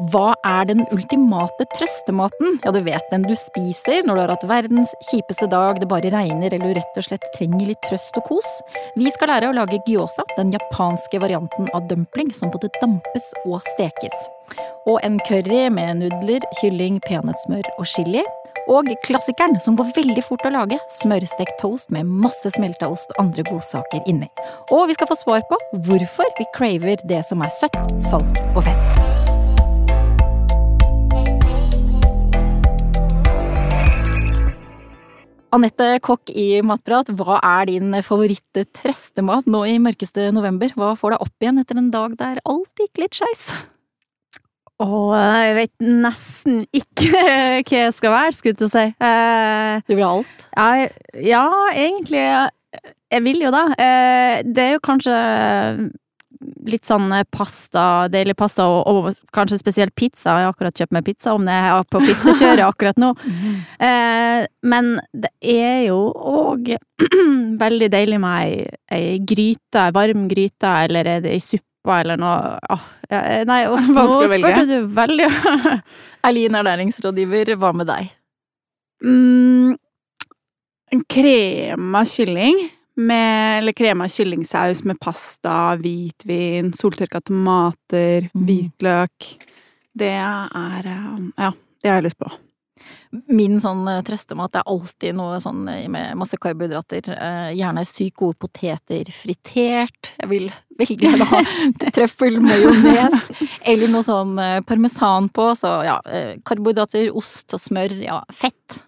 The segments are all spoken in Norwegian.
Hva er den ultimate trøstematen? Ja, du vet den du spiser når du har hatt verdens kjipeste dag, det bare regner eller du rett og slett trenger litt trøst og kos. Vi skal lære å lage gyoza, den japanske varianten av dumpling som både dampes og stekes. Og en curry med nudler, kylling, peanøttsmør og chili. Og klassikeren som går veldig fort å lage, smørstekt toast med masse smelta ost og andre godsaker inni. Og vi skal få svar på hvorfor vi craver det som er søtt, salt og fett. Anette Kokk i Matprat, hva er din favoritt-trestemat nå i mørkeste november? Hva får deg opp igjen etter en dag der alt gikk litt skeis? Å, jeg vet nesten ikke hva jeg skal være, skulle jeg til å si. Eh, du vil ha alt? Ja, ja, egentlig. Jeg vil jo det. Eh, det er jo kanskje litt sånn eh, pasta, deilig pasta, og, og, kanskje spesielt pizza. Jeg har akkurat kjøpt meg pizza, om det er på pizzakjøret akkurat nå. Eh, men det er jo òg veldig deilig med ei, ei gryte, varm gryte, eller er det ei suppe eller noe ah, Nei, og, nå spurte du veldig Eileen, ernæringsrådgiver, hva med deg? Mm, krema kylling med eller krema kyllingsaus med pasta, hvitvin, soltørka tomater, mm. hvitløk. Det er eh, Ja, det har jeg lyst på. Min sånn eh, trøstemat er alltid noe sånn eh, med masse karbohydrater. Gjerne sykt gode poteter fritert. Jeg vil veldig gjerne ha trøffel, majones, eller noe sånn parmesan på. Så ja, karbohydrater, ost og smør. Ja, fett.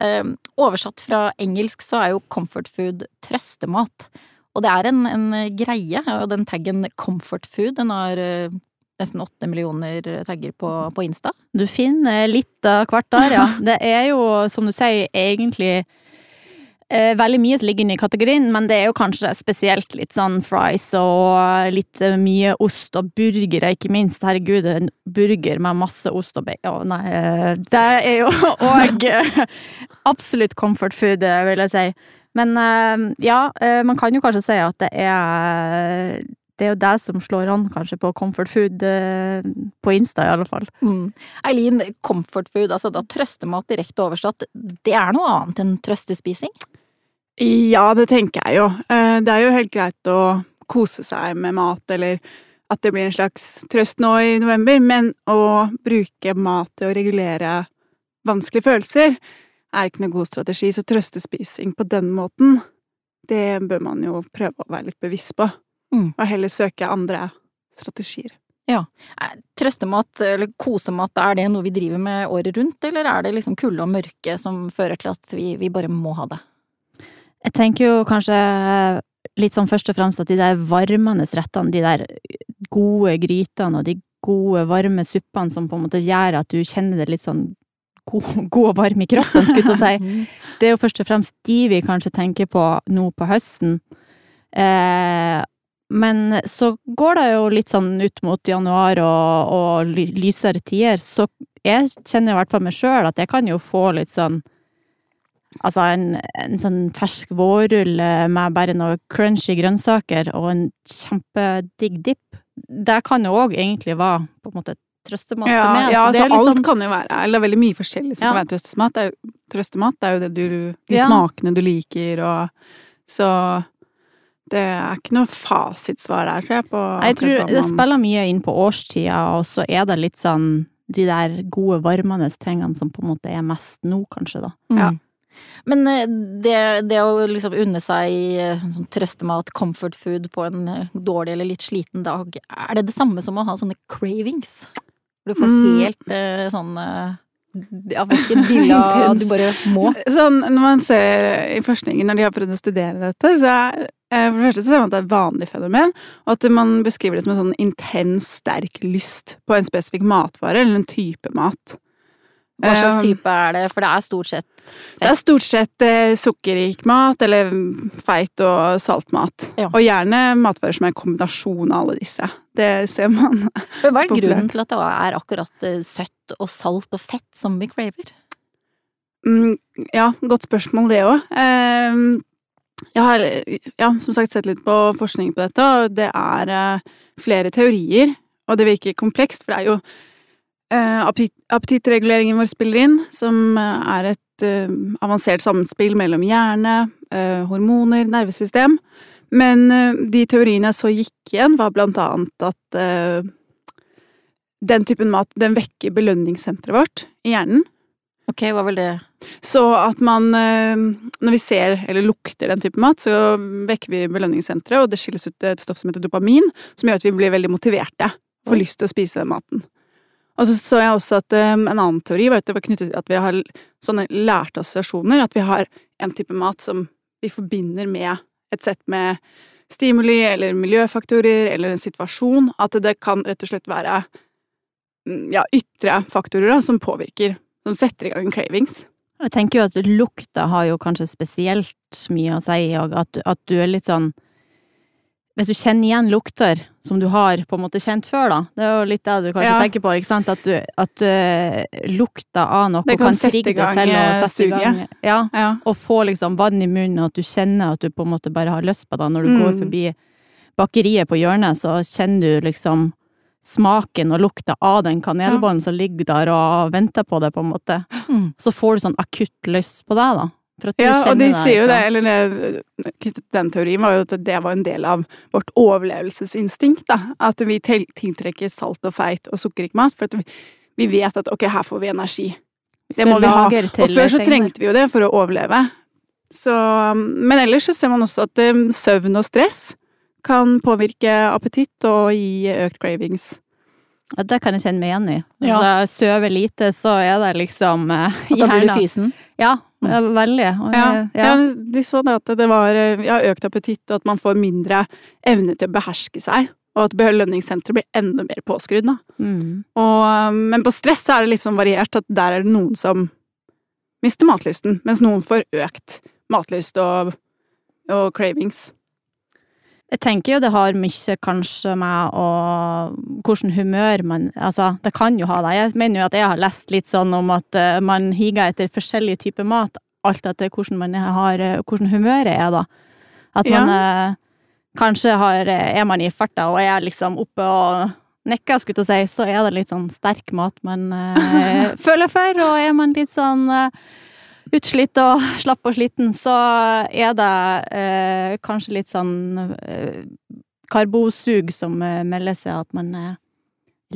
Ehm, oversatt fra engelsk så er jo comfort food trøstemat. Og det er en, en greie, og den taggen comfort food, den har eh, nesten åtte millioner tagger på, på Insta. Du finner litt av hvert der, ja. Det er jo, som du sier, egentlig Eh, veldig mye som ligger inne i kategorien, men det er jo kanskje spesielt litt sånn fries og litt eh, mye ost og burgere, ikke minst. Herregud, en burger med masse ost og bacon Nei, eh, det er jo òg absolutt comfort food, vil jeg si. Men ja, man kan jo kanskje si at det er det er jo det som slår an, kanskje, på comfort food på Insta, i alle fall. Mm. Eileen, comfort food, altså da trøstemat direkte oversatt, det er noe annet enn trøstespising? Ja, det tenker jeg jo. Eh, det er jo helt greit å kose seg med mat, eller at det blir en slags trøst nå i november, men å bruke mat til å regulere vanskelige følelser er ikke noen god strategi, så trøstespising på den måten, det bør man jo prøve å være litt bevisst på, mm. og heller søke andre strategier. Ja. Trøstemat, eller kosemat, er det noe vi driver med året rundt, eller er det liksom kulde og mørke som fører til at vi, vi bare må ha det? Jeg tenker jo kanskje litt sånn først og fremst at de der varmende rettene, de der gode grytene og de gode, varme suppene som på en måte gjør at du kjenner det litt sånn god, god og varm i kroppen, skulle jeg si. Det er jo først og fremst de vi kanskje tenker på nå på høsten. Eh, men så går det jo litt sånn ut mot januar og, og lysere tider, så jeg kjenner i hvert fall meg sjøl at jeg kan jo få litt sånn Altså en, en sånn fersk vårrulle med bare noe crunchy grønnsaker og en kjempedigg dipp. Det kan jo òg egentlig være på en måte trøstemat ja, for meg. Ja, altså, alt sånn... kan jo være Eller det er veldig mye forskjellig som ja. kan være trøstemat. Det er jo, trøstemat det er jo det du De ja. smakene du liker og Så det er ikke noe fasitsvar der, tror jeg. På jeg tror man... det spiller mye inn på årstida, og så er det litt sånn de der gode, varmende tingene som på en måte er mest nå, kanskje, da. Mm. Ja. Men eh, det, det å liksom unne seg eh, sånn trøstemat, comfort food, på en eh, dårlig eller litt sliten dag, er det det samme som å ha sånne cravings? Du får mm. helt mm. sånn ja, hvilken dilla, du bare må. Sånn, når man ser i forskningen, når de har prøvd å studere dette, så er for det første så ser man at det er et vanlig fenomen, og at man beskriver det som en sånn intens, sterk lyst på en spesifikk matvare eller en type mat. Hva slags um, type er det? For det er stort sett fett. Det er stort sett eh, sukkerrik mat, eller feit og saltmat. Ja. Og gjerne matvarer som er en kombinasjon av alle disse. Det ser man. Men hva er grunnen til at det er akkurat eh, søtt og salt og fett som vi craver? Mm, ja, godt spørsmål det òg. Eh, jeg har ja, som sagt sett litt på forskning på dette, og det er eh, flere teorier. Og det virker komplekst, for det er jo appetittreguleringen vår spiller inn, som eh, er et eh, avansert samspill mellom hjerne, eh, hormoner, nervesystem. Men eh, de teoriene jeg så gikk igjen, var blant annet at eh, den typen mat, den vekker belønningssenteret vårt i hjernen. Ok, hva vil det Så at man eh, Når vi ser eller lukter den typen mat, så vekker vi belønningssenteret, og det skilles ut et stoff som heter dopamin, som gjør at vi blir veldig motiverte. Får lyst til å spise den maten. Og så så jeg også at um, en annen teori var at det var knyttet til at vi har sånne lærte assosiasjoner. At vi har en type mat som vi forbinder med et sett med stimuli eller miljøfaktorer eller en situasjon. At det kan rett og slett være mm, ja, ytre faktorer da, som påvirker, som setter i gang cravings. Jeg tenker jo at lukta har jo kanskje spesielt mye å si, og at, at du er litt sånn Hvis du kjenner igjen lukter som du har på en måte kjent før, da. Det er jo litt det du kanskje Ja. tenker på, ikke sant? At, du, at uh, lukta av noe Det kan kan, trigge deg til å sette sette i gang Ja. Ja. Og få liksom vann i munnen, og at du kjenner at du på en måte bare har lyst på det. Når du går Mm. forbi bakeriet på hjørnet, så kjenner du liksom smaken og lukta av den kanelbollen som ligger der og venter på deg, på en måte. Mm. Så får du sånn akutt lyst på det, da. Ja, og de sier jo det, eller den teorien var jo at det var en del av vårt overlevelsesinstinkt, da. At vi tiltrekker salt og feit og sukkerrik mat, for at vi, vet at ok, her får vi energi. Det må vi ha. Og før så trengte vi jo det for å overleve. Så, men ellers så ser man også at um, søvn og stress kan påvirke appetitt og gi økt cravings. Ja, det kan jeg kjenne meg igjen i. Ja. Jeg sover lite, så er det liksom eh, da blir du fysen? Ja, ja, veldig. Ja, ja. de så det at det var ja, økt appetitt, og at man får mindre evne til å beherske seg. Og at belønningssenteret blir enda mer påskrudd, da. Mm. Og, um, men på stress er det litt sånn variert, at der er det noen som mister matlysten, mens noen får økt matlyst og, og cravings. Jeg tenker jo det har mye kanskje med å hvordan humør man Altså, det kan jo ha det. Jeg mener jo at jeg har lest litt sånn om at eh, man higer etter forskjellige typer mat, alt etter hvordan man har eh, Hvordan humøret er, da. At man ja. kanskje har eh, Er man i farta og er liksom oppe og nikker, skulle jeg si, så er det litt sånn sterk mat man eh, føler for, og er man litt sånn eh, utslitt og slapp og sliten, så er det eh, kanskje litt sånn eh, karbosug som eh, melder seg at man eh,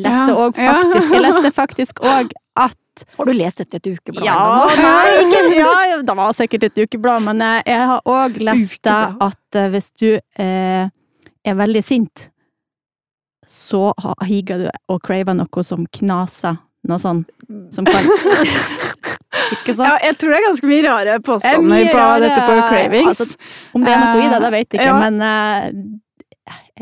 leste òg ja. faktisk Jeg leste faktisk òg at Har du lest dette et ukeblad? Ja, nei, ikke Ja, det var sikkert et ukeblad, men eh, jeg har òg lest at eh, hvis du er veldig sint, så higer du og craver noe som knaser. Noe sånn som kan Ikke sant? Ja, jeg tror det er ganske mye rare er påstander mye på rare- dette på cravings. altså, Om det er noe i det, det vet jeg ikke, Ja. men eh,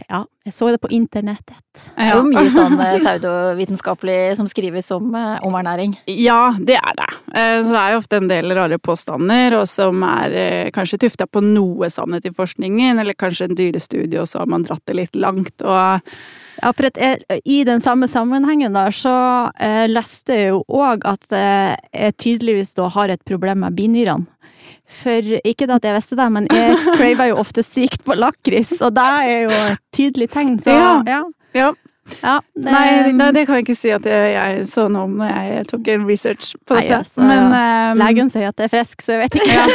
ja, jeg så det på internettet. Det er jo mye sånn eh, pseudovitenskapelig som skrives om, eh, om ernæring. Ja, det er det. Eh, Så det er jo ofte en del rare påstander, og som er kanskje tufta på noe sannhet i forskningen, eller kanskje en dyrestudie, og så har man dratt det litt langt, og Ja, for at jeg, i den samme sammenhengen der, så eh, leste jeg jo òg at jeg tydeligvis da har et problem med binyrene. For ikke at jeg visste det, men jeg craver jo ofte sykt på lakris, og det er jo et tydelig tegn, så Ja. ja. Ja. Ja, det, Nei, nei, det kan jeg ikke si at jeg, jeg så noe om når jeg tok en research på Nei, dette. altså, Men um, Legen sier at det er frisk, så jeg vet ikke. ja,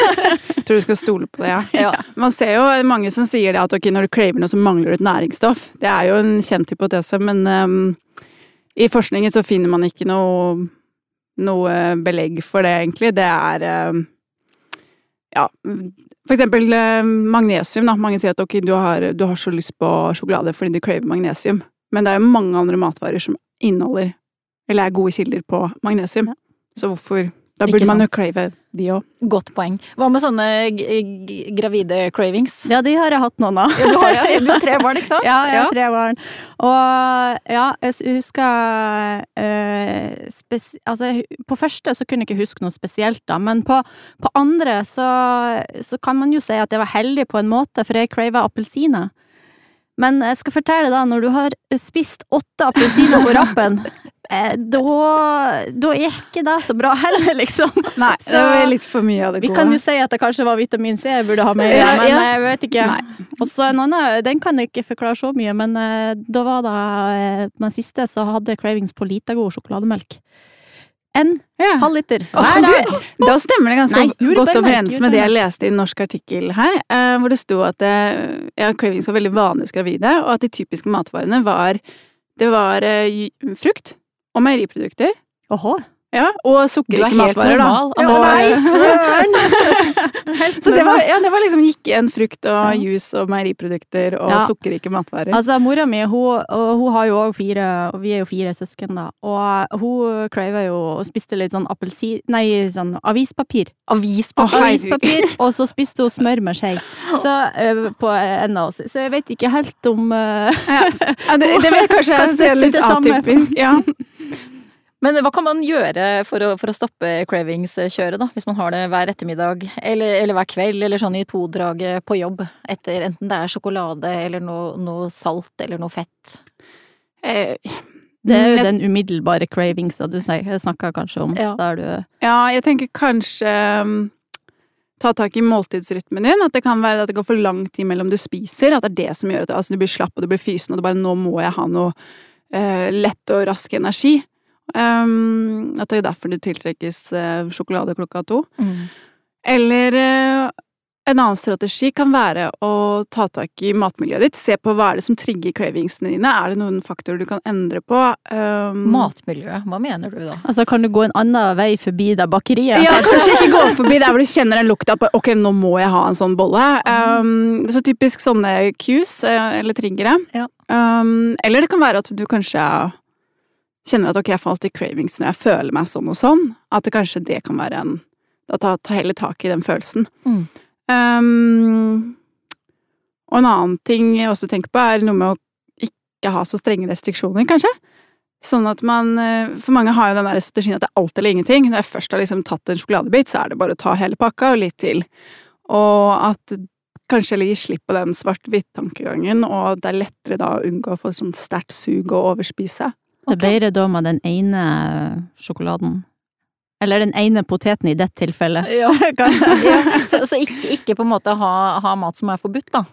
jeg tror du skal stole på det, ja. Man ser jo mange som sier det at ok, når du craver noe, så mangler du et næringsstoff. Det er jo en kjent hypotese, men um, i forskningen så finner man ikke noe, noe belegg for det, egentlig. Det er ehm, ja, for eksempel eh, magnesium. Da. Mange sier at ok, du har, du har så lyst på sjokolade fordi du craver magnesium. Men det er jo mange andre matvarer som inneholder, eller er gode kilder på magnesium. Så hvorfor Da Ikke burde man sant. jo crave de òg. Godt poeng. Hva med sånne g g gravide cravings? Ja, de har jeg hatt noen av. Ja, du har ja. Du har tre barn, ikke sant? Ja, jeg har tre barn. Og ja, jeg husker øh, spes Altså, på første så kunne jeg ikke huske noe spesielt, da, men på, på andre så, så kan man jo si at jeg var heldig på en måte, for jeg crava appelsiner. Men jeg skal fortelle da, når du har spist åtte appelsiner på rappen, eh, da, da er ikke det så bra heller, liksom. Nei, Så- det var litt for mye av det Vi kan jo si at det kanskje var vitamin C jeg burde ha med, Ja, men ja. jeg vet ikke. Og så en annen, den kan jeg ikke forklare så mye, men eh, da var det eh, den siste så hadde cravings på lite god sjokolademelk. En Ja. halv liter hver dag. du, da stemmer det ganske Nei, godt overens med det jeg leste i en norsk artikkel her, eh, hvor det sto at eh, ja, cravings var veldig vanlig hos gravide, og at de typiske matvarene var Det var eh, frukt og meieriprodukter. Åhå. Ja, og Du er sukkerrike helt matvarer, normal, da. Anne. Nei, søren! Så det var, ja, det var liksom gikk igjen frukt og Ja. juice og meieriprodukter og Ja. sukkerrike matvarer. Altså, mora mi, hun, hun har jo òg fire, og vi er jo fire søsken, da, og hun craver jo og spiste litt sånn appelsin... Nei, sånn avispapir. Avispapir. Oh. Avispapir, og så spiste hun smør med skje. Så øh, på en av oss. Så jeg vet ikke helt om øh, Ja, det, det vil kanskje jeg er litt atypisk. Ja. Men hva kan man gjøre for å, for å stoppe cravings-kjøret, da? Hvis man har det hver ettermiddag, eller, eller hver kveld, eller sånn i todraget på jobb, etter enten det er sjokolade eller noe, noe salt eller noe fett. Eh, Det er jo den umiddelbare cravingsa du snakka kanskje om, Ja. der du Ja, jeg tenker kanskje um, ta tak i måltidsrytmen din. At det kan være at det går for lang tid mellom du spiser. At det er det som gjør at altså, du blir slapp og du blir fysen og du bare 'nå må jeg ha noe uh, lett og rask energi'. Um, at det er derfor du tiltrekkes uh, sjokolade klokka to. Eller uh, en annen strategi kan være å ta tak i matmiljøet ditt. Se på hva er det som trigger cravingsene dine. Er det noen faktorer du kan endre på? Um, Matmiljø, hva mener du da? Altså, kan du gå en annen vei forbi det bakeriet? Ja, kanskje ikke gå forbi der hvor du kjenner den lukta på ok, nå må jeg ha en sånn bolle. Um, så typisk sånne cues, eh, eller triggere. Ja. Um, eller det kan være at du kanskje kjenner at ok, jeg falt i cravings når jeg føler meg sånn og sånn. At det kanskje det kan være en Da ta, ta heller tak i den følelsen. Mm. Um, og en annen ting jeg også tenker på, er noe med å ikke ha så strenge restriksjoner, kanskje. Sånn at man eh, For mange har jo den der strategien at det er alt eller ingenting. Når jeg først har liksom tatt en sjokoladebit, så er det bare å ta hele pakka og litt til. Og at kanskje gi slipp på den svart-hvitt-tankegangen, og det er lettere da å unngå å få sånn sterkt sug og overspise. Det er bedre da med den ene sjokoladen. Eller den ene poteten i det tilfellet. Ja. Kanskje. Så, så ikke, ikke på en måte ha, ha mat som er forbudt, da.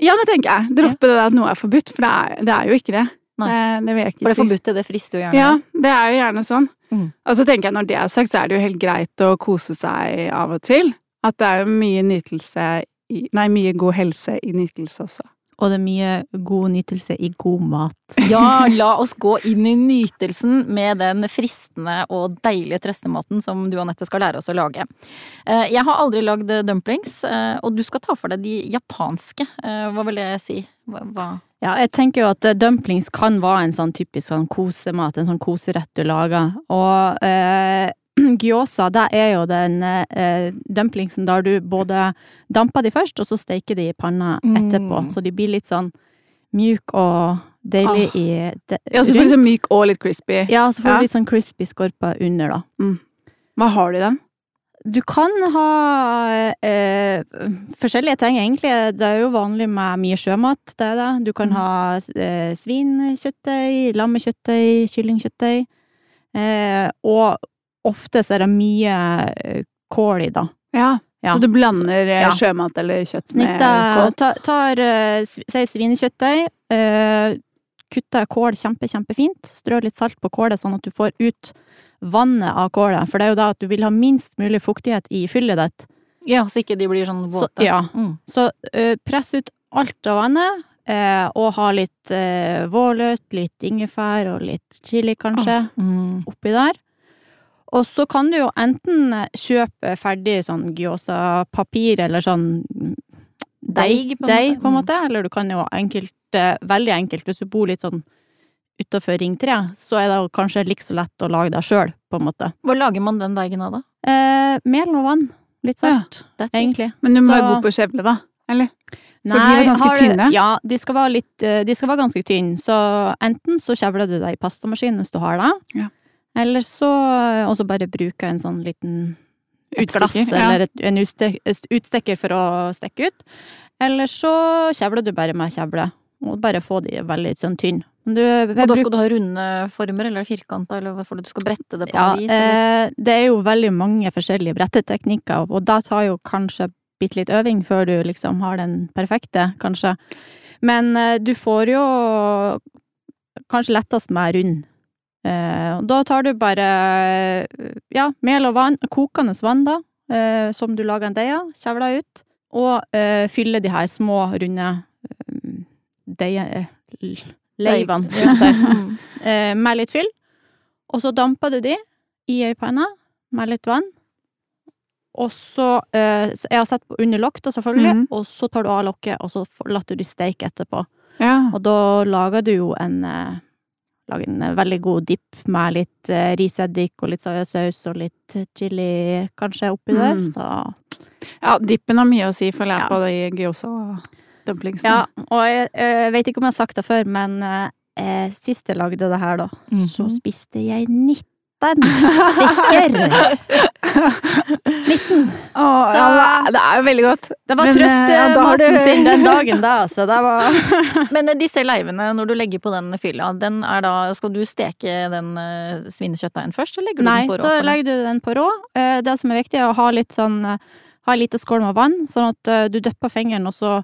Ja, det tenker jeg. Droppe det at noe er forbudt, for det er, det er jo ikke det. Nei. Det, det vil jeg ikke For det si. forbudte, det frister jo gjerne. Ja, det er jo gjerne sånn. Mm. Og så tenker jeg når det er sagt, så er det jo helt greit å kose seg av og til. At det er jo mye nytelse i Nei, mye god helse i nytelse også. Og det er mye god nytelse i god mat. Ja, la oss gå inn i nytelsen med den fristende og deilige trøstematen som du, Anette, skal lære oss å lage. Eh, Jeg har aldri lagd dumplings, eh, og du skal ta for deg de japanske. Eh, Hva vil det si? Hva? Ja, jeg tenker jo at eh, dumplings kan være en sånn typisk sånn kosemat, en sånn koserett du lager. Og eh, gyoza, det er jo den eh, dumplingsen der du både damper de først, og så steiker de i panna Mm. etterpå. Så de blir litt sånn mjuk og deilig Ah. i de, Ja, så får du sånn myk og litt crispy. Ja, så får Ja. du litt sånn crispy skorper under, da. Hva har du i den? Du kan ha eh, forskjellige ting, egentlig. Det er jo vanlig med mye sjømat, det er det. Du kan mm. ha eh, svinkjøttdeig, lammekjøttdeig, kyllingkjøttdeig. Eh, og ofte så er det mye eh, kål i, da. Ja. Ja. Så du blander eh, Ja. sjømat eller kjøtt med kål? ta, tar eh, sv- Si svinekjøttdeig. Eh, kutter kål kjempe, kjempefint. Strør litt salt på kålet, sånn at du får ut vannet av kålet. For det er jo da at du vil ha minst mulig fuktighet i fyllet ditt. Ja, så ikke de blir sånn Så, våte. ja. Mm. Så eh, press ut alt av vannet, eh, og ha litt uh, vårløt, litt ingefær og litt chili, kanskje, Mm. oppi der. Og så kan du jo enten kjøpe ferdig sånn gyoza-papir, eller sånn Deig, på deig, på en måte. Eller du kan jo enkelt, eh, veldig enkelt, hvis du bor litt sånn utafor Ring 3, så er det jo kanskje like så lett å lage det sjøl, på en måte. Hva lager man den deigen av, da? Eh, mel og vann. Litt salt, ja, egentlig. Men du må være Så- god på å skjevle, da? Eller? Så Nei, blir de ganske har du- tynne? Ja, de skal være litt eh, De skal være ganske tynne, så enten så kjevler du deg i pastamaskinen hvis du har det, Ja. Eller så Og så bare bruke en sånn liten glass ja. eller et, en utstekker for å stikke ut. Eller så kjevler du bare med kjevle, og bare få de veldig sånn tynne. Og da skal du ha runde former, eller firkanta, eller hva får du? Du skal brette det på ja, vis? eller? eh, det er jo veldig mange forskjellige bretteteknikker, og da tar jo kanskje bitte litt øving før du liksom har den perfekte, kanskje. Men eh, du får jo kanskje lettest med rund. Eh, da tar du bare eh, ja, mel og vann, kokende vann da, eh, som du lager en deig av, kjevler ut, og eh, fyller de her små, runde Leivene, skal jeg si med litt fyll. Og så damper du de i ei panne med litt vann. Og så eh, Jeg har sett på under lokk, da, selvfølgelig. mm. Og så tar du av lokket, og så lar du de steike etterpå. Ja. Og da lager du jo en eh, Lager en eh, veldig god dipp med litt eh, riseddik og litt soyasaus og litt chili kanskje oppi der. Mm. Så ja, dippen har mye å si, føler jeg, Ja. på de gyoza-dumplingsene. Ja, og jeg, jeg, vet ikke om jeg har sagt det før, men eh, eh, sist jeg lagde det her, da, så Mhm. spiste jeg 19 stikker! 19. Åh, Så- ja, det er jo veldig godt. Det var Men, eh, ja, da har du- sin den dagen da, så det var Men eh, disse leivene, når du legger på den fylla, den er da Skal du steke den svinekjøttdeigen først, eller legger du Nei, den på rå? Nei, da legger du den på rå. Eh, Det som er viktig, er å ha litt sånn eh, Ha en liten skål med vann, sånn at eh, du dypper fingeren, og så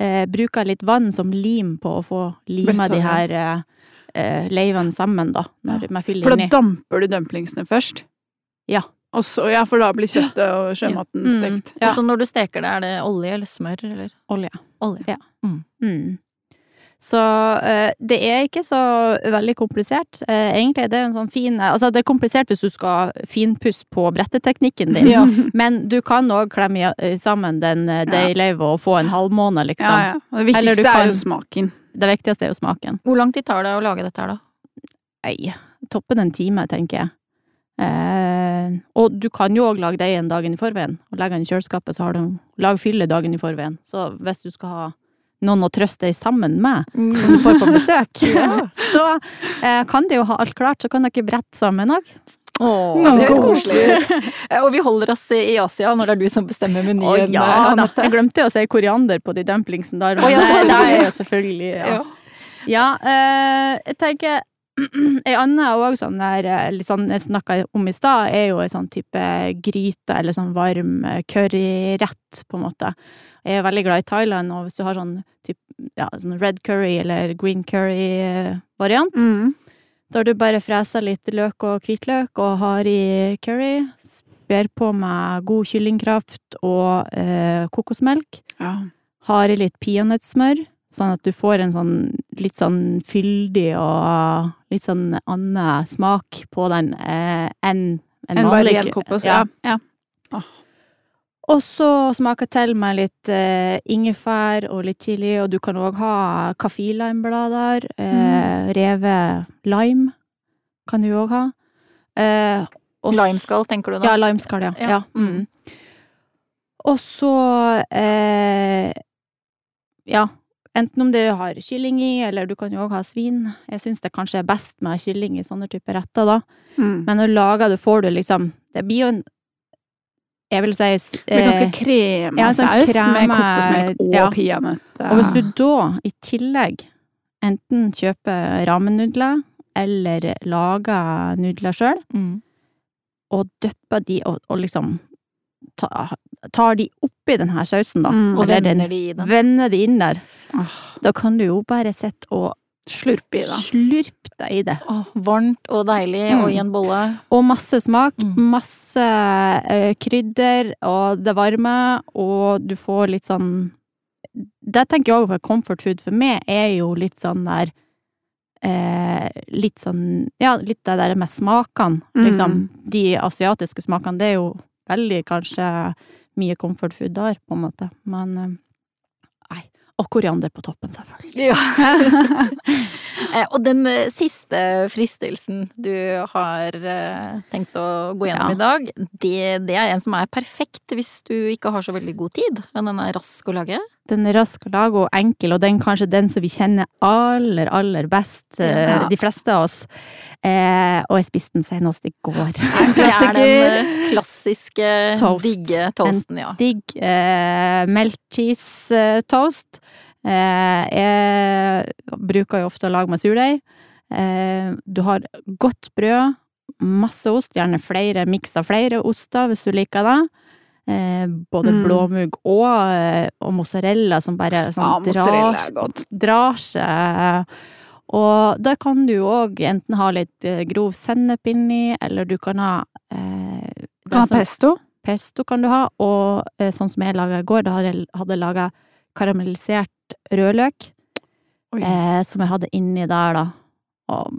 eh, bruker litt vann som lim på å få lima de her eh, eh, leivene sammen, da, når man fyller For da inni. damper du dumplingsene først? Ja. Og så, ja, for da blir kjøttet og sjømaten Mm. stekt. Ja. Og så når du steker det, er det olje eller smør, eller Olje. olje? Mm. Så eh, det er ikke så veldig komplisert. Eh, egentlig er det en sånn fin Altså, det er komplisert hvis du skal finpusse på bretteteknikken din, Ja. men du kan òg klemme sammen den deigløyva og få en halvmåne, liksom. Ja, ja. Og det viktigste kan, er jo smaken. Det viktigste er jo smaken. Hvor lang tid tar det å lage dette her, da? Nei, toppen en time, tenker jeg. Eh, og du kan jo òg lage deigen dagen i forveien, og legge den i kjøleskapet, så har du lag fylle dagen i forveien. Så hvis du skal ha noen å trøste deg sammen med, som du får på besøk, Ja. så eh, kan de jo ha alt klart, så kan dere brette sammen òg. Åh, det høres koselig. ut. Eh, Og vi holder oss i Asia når det er du som bestemmer menyen. Å ja da, jeg glemte å si koriander på de dumplingsene der. Oh, ja, selvfølgelig, ja. Ja. Ja, eh, jeg tenker Ei anna òg sånn der liksom, jeg snakka om i stad, er jo ei sånn type gryte eller sånn varm eh, curryrett, på en måte. Jeg er veldig glad i Thailand, og hvis du har sånn typ, ja, sånn red curry eller green curry-variant, Mm. da har du bare fresa litt løk og hvitløk og har i curry, sper på med god kyllingkraft og eh, kokosmelk, Ja. har i litt peanøttsmør, sånn at du får en sånn litt sånn fyldig og litt sånn annen smak på den eh, enn en En vanlig en kokos. Ja. Ja. ja. Og så smaker til med litt eh, ingefær og litt chili, og du kan òg ha kaffelimeblader. eh, revet lime kan du òg ha. Eh, og Limeskall, tenker du da? ja, limeskall, ja. Ja. ja. Mm. Og så eh, Ja, enten om du har kylling i, eller du kan jo òg ha svin. Jeg syns det kanskje er best med kylling i sånne typer retter, da. Mm. Men når du lager det, får du liksom Det blir jo en Jeg vil si Det blir ganske eh, krema ja, sånn saus med kokosmelk og ja. peanøtter. Og hvis du da i tillegg enten kjøper ramen-nudler, eller lager nudler sjøl, Mm. og dypper de og, og liksom ta, tar de oppi den her sausen, da. Mm. Og vender den- de i den. Vender de inn der. Åh, Da kan du jo bare sitte og Slurpe i, det. Slurp deg i det. Åh, varmt og deilig, Mm. og i en bolle. Og masse smak, Mm. masse eh, krydder, og det varme, og du får litt sånn Det tenker jeg òg for comfort food for meg er jo litt sånn der eh, Litt sånn Ja, litt det der med smakene, Mm. liksom. De asiatiske smakene, det er jo veldig kanskje mye comfort food der, på en måte. Men eh, Nei. Og koriander på toppen, selvfølgelig. Ja. Eh, og den eh, siste fristelsen du har tenkt å gå gjennom Ja. i dag, det, det er en som er perfekt hvis du ikke har så veldig god tid. Den er rask å lage. Den er rask å lage og enkel, og den kanskje den som vi kjenner aller, aller best, eh, Ja. de fleste av oss. Eh, og jeg spiste den senest i går. Det er den eh, klassiske, Toast. digge toasten, ja. En Digg eh, melt cheese eh, toast. Eh, jeg bruker jo ofte å lage meg surdeig. Eh, du har godt brød, masse ost, gjerne flere, miks av flere oster hvis du liker det. Eh, både Mm. blåmugg og, eh, og mozzarella som bare Ja, sånn mozzarella drar, drar seg. Og da kan du òg enten ha litt eh, grov sennep inni, eller du kan ha eh, Kan ha pesto. pesto kan du ha, og eh, sånn som jeg laga i går, da hadde jeg laga karamellisert rødløk, eh, som jeg hadde inni der, da. Og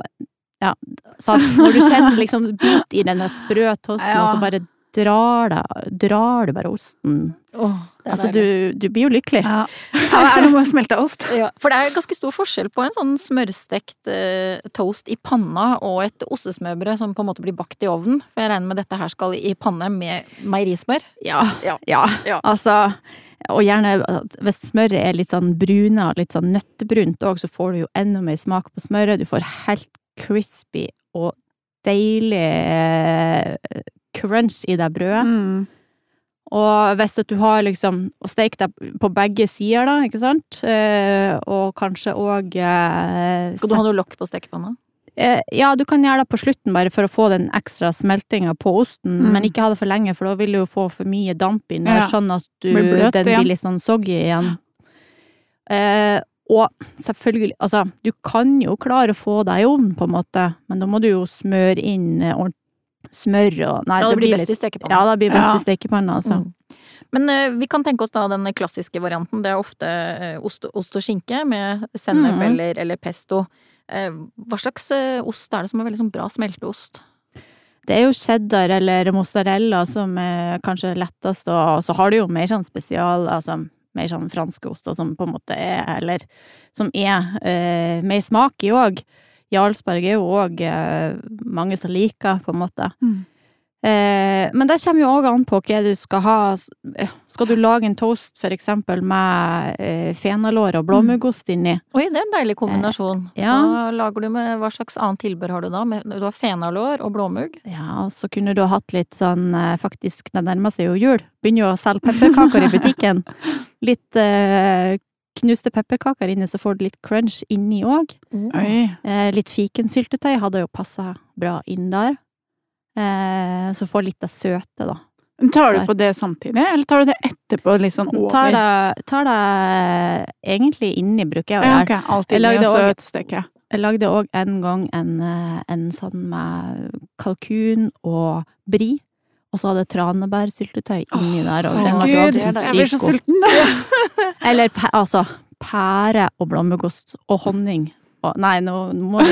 ja, så når du kjenner liksom bit i den der sprø tosten, Ja. og så bare drar deg, drar du bare osten Oh, Altså, du, du blir jo lykkelig. Ja. ja, er det noe med smelta ost? Ja, for det er ganske stor forskjell på en sånn smørstekt eh, toast i panna og et ostesmørbrød som på en måte blir bakt i ovnen. For jeg regner med dette her skal i panne med meierismør. Ja. Ja. ja. Ja. Altså, og gjerne hvis smøret er litt sånn bruna litt sånn nøttebrunt òg, så får du jo enda mer smak på smøret. Du får helt crispy og deilig eh, crunch i det brødet. Mm. Og hvis at du har liksom å steke deg på begge sider, da, ikke sant? Eh, og kanskje òg eh, Skal du ha noe lokk på stekepanna? Eh, Ja, du kan gjøre det på slutten, bare for å få den ekstra smeltinga på osten, Mm. men ikke ha det for lenge, for da vil du jo få for mye damp inn, og Ja. sånn at du, Blir bløt den blir litt sånn soggy igjen. Eh, og selvfølgelig, altså, du kan jo klare å få deg i ovnen, på en måte, men da må du jo smøre inn eh, ordent- smør og Nei, Ja, det blir best i stekepanna. Ja, det blir best Ja. i stekepanna, altså. Mm. Men uh, vi kan tenke oss da den klassiske varianten. Det er ofte uh, ost, ost og skinke med sennep Mm. eller, eller pesto. Uh, hva slags ost er det som er veldig sånn bra smelteost? Det er jo cheddar eller mozzarella som er kanskje lettest, og så har du jo mer sånn spesial, altså mer sånn franske oster som på en måte er, eller som er eh, mer smak i òg. Jarlsberg er jo òg eh, mange som liker, på en måte. Mm. Eh, men det kommer jo òg an på hva du skal ha. Eh, Skal du lage en toast for eksempel med eh, fenalår og blåmuggost inni? Oi, det er en deilig kombinasjon. ja. Hva lager du med, hva slags annet tilbør har du da? Du har fenalår og blåmugg. Ja, og så kunne du ha hatt litt sånn eh, Faktisk, det nærmer seg jo jul. Begynner jo å selge pepperkaker i butikken. Litt eh, knuste pepperkaker inni, så får du litt crunch inni òg. Mm. Eh, litt fikensyltetøy hadde jo passa bra inn der. Eh, så får litt det søte, da. Men Tar du Der. på det samtidig, eller tar du det etterpå, litt sånn over? Tar det, tar det egentlig inni, bruker jeg å Ja, gjøre. ok. Alt Jeg inni, lagde og så også- jeg. Jeg lagde òg en gang en, eh, en sånn med kalkun og brie. Og så hadde jeg tranebærsyltetøy inni der. Og den Å gud, jeg blir så sulten da! Eller altså pære og blåmuggost og honning. Og, nei, nå må du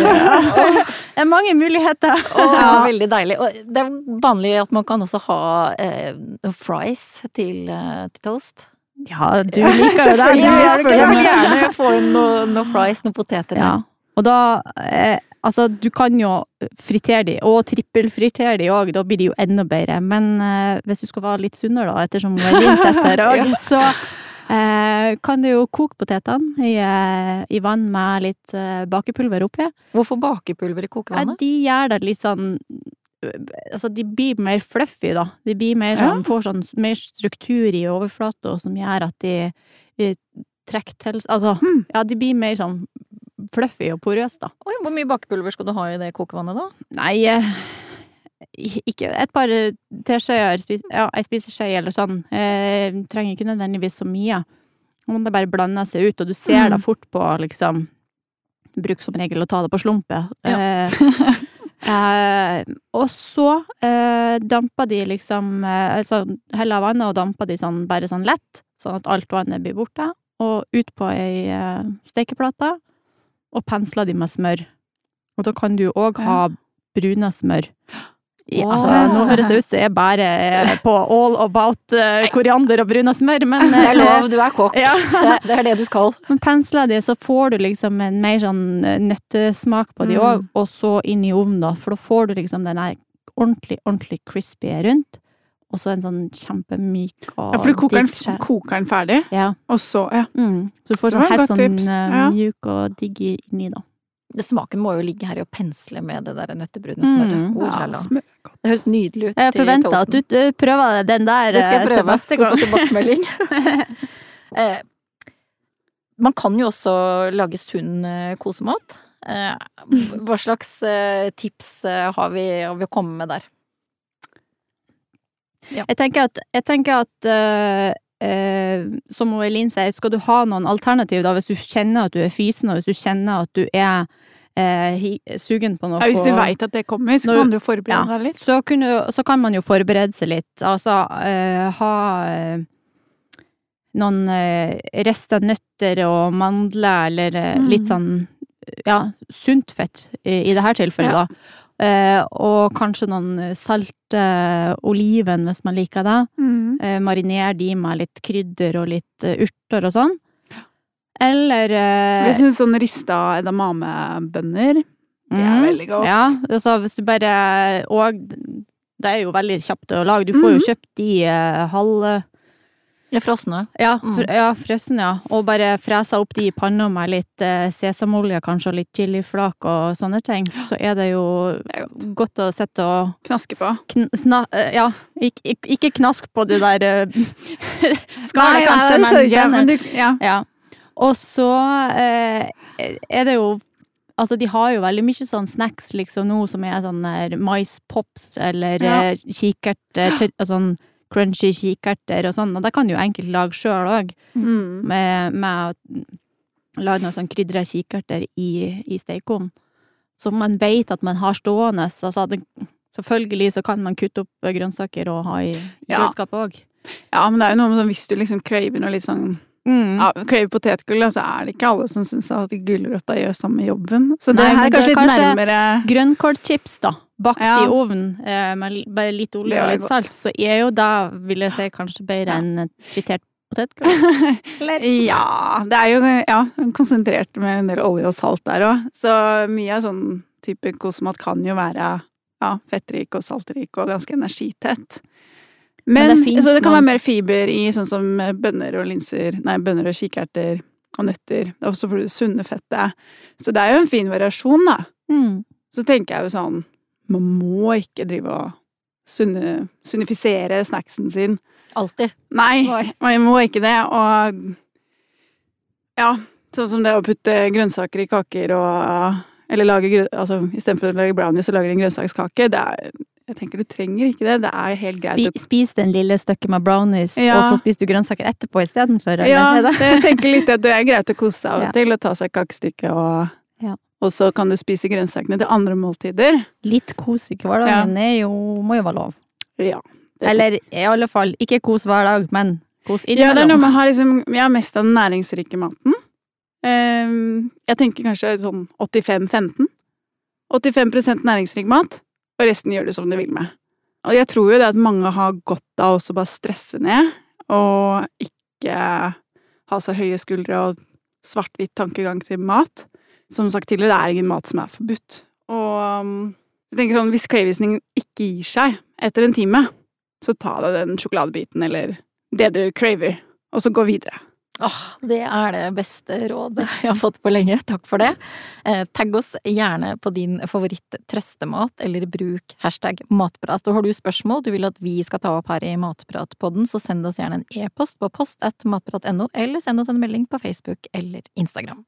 Det er mange muligheter! Å, Ja. veldig deilig. Og det er vanlig at man kan også ha eh, fries til, eh, til toast. Ja, du liker jo det. Selvfølgelig, jeg vil gjerne få noe, noe fries, noen poteter. Ja. Og da eh, Altså, du kan jo fritere de, og trippelfritere de òg, da blir de jo enda bedre. Men eh, hvis du skal være litt sunnere, da, ettersom Eileen er her òg, så eh, kan du jo koke potetene i, eh, i vann med litt eh, bakepulver oppi. Hvorfor bakepulver i kokevannet? de gjør det litt sånn Altså, de blir mer fluffy, da. De blir mer Ja. sånn, får sånn mer struktur i overflata, som gjør at de, de trekker til Altså, Hmm. ja, de blir mer sånn fluffy og porøs, da. Oi, hvor mye bakepulver skal du ha i det kokevannet da? Nei, eh, ikke et par teskjeer, ja, ei spiseskje eller sånn. Eh, trenger ikke nødvendigvis så mye. Om det bare blander seg ut, og du ser Mm. da fort på, liksom Bruk som regel å ta det på slumpet. Ja. Eh, eh, og så eh, damper de liksom eh, Altså heller av vannet og damper de sånn bare sånn lett, sånn at alt vannet blir borte. Og ut på ei eh, stekeplate, og pensler de med smør. Og da kan du òg ha bruna smør. I, altså, nå høres det ut som jeg bare er på all about eh, koriander og bruna smør, men Det er eh, lov, du er kokk. Ja. Det, det er det du skal. men pensler de, så får du liksom en mer sånn eh, nøttesmak på de Mm. og så inn i ovnen, da, for da får du liksom den der ordentlig, ordentlig crispy rundt, og så en sånn kjempemyk og Ja, for du koker den, koker den ferdig, Ja. og så Ja. Mm. Så du får sånn helt sånn eh, mjuk og digg inni, da. Det Smaken må jo ligge her i å pensle med det der nøttebrune smøret. Mm. Oh, ja smør. Det høres nydelig ut Jeg forventer at du eh, prøver den der Det skal jeg prøve. til neste gang. tilbakemelding. eh, Man kan jo også lage sunn eh, kosemat. Eh, Hva slags eh, tips eh, har vi, har vi å komme med der? Jeg tenker at, jeg tenker at eh, eh, som Elin sier, skal du ha noen alternativ da, hvis du kjenner at du er fysen, og hvis du kjenner at du er eh, sugen på noe Ja, hvis du veit at det kommer, så Når- kan du forberede ja, deg litt. Så, kunne, så kan man jo forberede seg litt. Altså ha noen rester nøtter og mandler, eller Mm. litt sånn ja, sunt fett i, i det her tilfellet, Ja. da. Eh, og kanskje noen salte oliven, hvis man liker det. Mm. Eh, mariner de med litt krydder og litt eh, urter og sånn. Eller eh, Jeg syns sånn rista edamamebønner, det er mm, veldig godt. Ja, altså hvis du bare Og det er jo veldig kjapt å lage. Du får jo Mhm. kjøpt de eh, halve frosne. ja, Mm. fr ja, frosne. ja. Og bare fresa opp de i panna med litt eh, sesamolje, kanskje, og litt chiliflak og sånne ting. Så er det jo Det er godt. godt å sitte og Knaske på. Kn sna eh, ja, ikke, ikke, ikke knask på det der Nei, Skallet, nei, kanskje, skal men, ikke, men du, ja. ja. Og så eh, er det jo Altså, de har jo veldig mye sånn snacks liksom nå som er sånn maispops eller Ja. eh, kikert eh, tør- Sånn crunchy kikerter og sånn, og det kan jo enkelt lage sjøl òg, Mm. med, med å lage noen sånn krydra kikerter i, i stekeovnen. Som man vet at man har stående. Altså, det, selvfølgelig så kan man kutte opp grønnsaker og ha i, i kjøleskapet òg. ja, men det er jo noe med sånn hvis du liksom craver noe litt sånn Mm. ja, Craver potetgull, så er det ikke alle som syns at gulrøtta gjør samme jobben. Så det Nei, her er kanskje, det er kanskje litt nærmere Grønnkålchips, da. Bakt Ja. i ovnen eh, med bare litt olje og litt salt, så er jo da, vil jeg si, kanskje bedre enn fritert potetgull. Ja, det er jo ja, konsentrert med en del olje og salt der òg. Så mye av sånn type kosmat kan jo være ja, fettrik og saltrik og ganske energitett. Men Men, det finnes så det kan være mer fiber i sånn som bønner og linser, nei, bønner og kikerter og nøtter. Og så får du det sunne fettet. Så det er jo en fin variasjon, da. Mm. Så tenker jeg jo sånn Man må ikke drive og sunne, sunnifisere snacksen sin. Alltid. Nei, man må ikke det, og ja, sånn som det å putte grønnsaker i kaker og Eller lage altså istedenfor å lage brownies, så lager de en grønnsakskake. Det er Jeg tenker du trenger ikke det. Det er helt greit. Spi, spis den lille stykket med brownies, Ja. og så spiser du grønnsaker etterpå istedenfor? Ja, jeg tenker litt at det er greit å kose seg av Ja. og til, og ta seg et kakestykke og Ja. Og så kan du spise grønnsakene til andre måltider. Litt kos i hverdagen er jo, må jo være lov. Ja. Eller i alle fall, ikke kos hver dag, men kos Ja, det er noe med å ha liksom Ja, mest av den næringsrike maten. Um, jeg tenker kanskje sånn 85-15. 85% næringsrik mat, og resten gjør det som du vil med. Og jeg tror jo det at mange har godt av også bare stresse ned, og ikke ha så høye skuldre og svart-hvitt tankegang til mat. Som sagt tidligere, det er ingen mat som er forbudt. Og um, jeg tenker sånn, hvis cravisen ikke gir seg etter en time, så ta deg den sjokoladebiten eller det du craver, og så gå videre. Åh, det er det beste rådet jeg har fått på lenge. Takk for det. Eh, tagg oss gjerne på din favoritt-trøstemat, eller bruk hashtag matprat. Og har du spørsmål du vil at vi skal ta opp her i Matpratpodden, så send oss gjerne en e-post på post at matprat.no, eller send oss en melding på Facebook eller Instagram.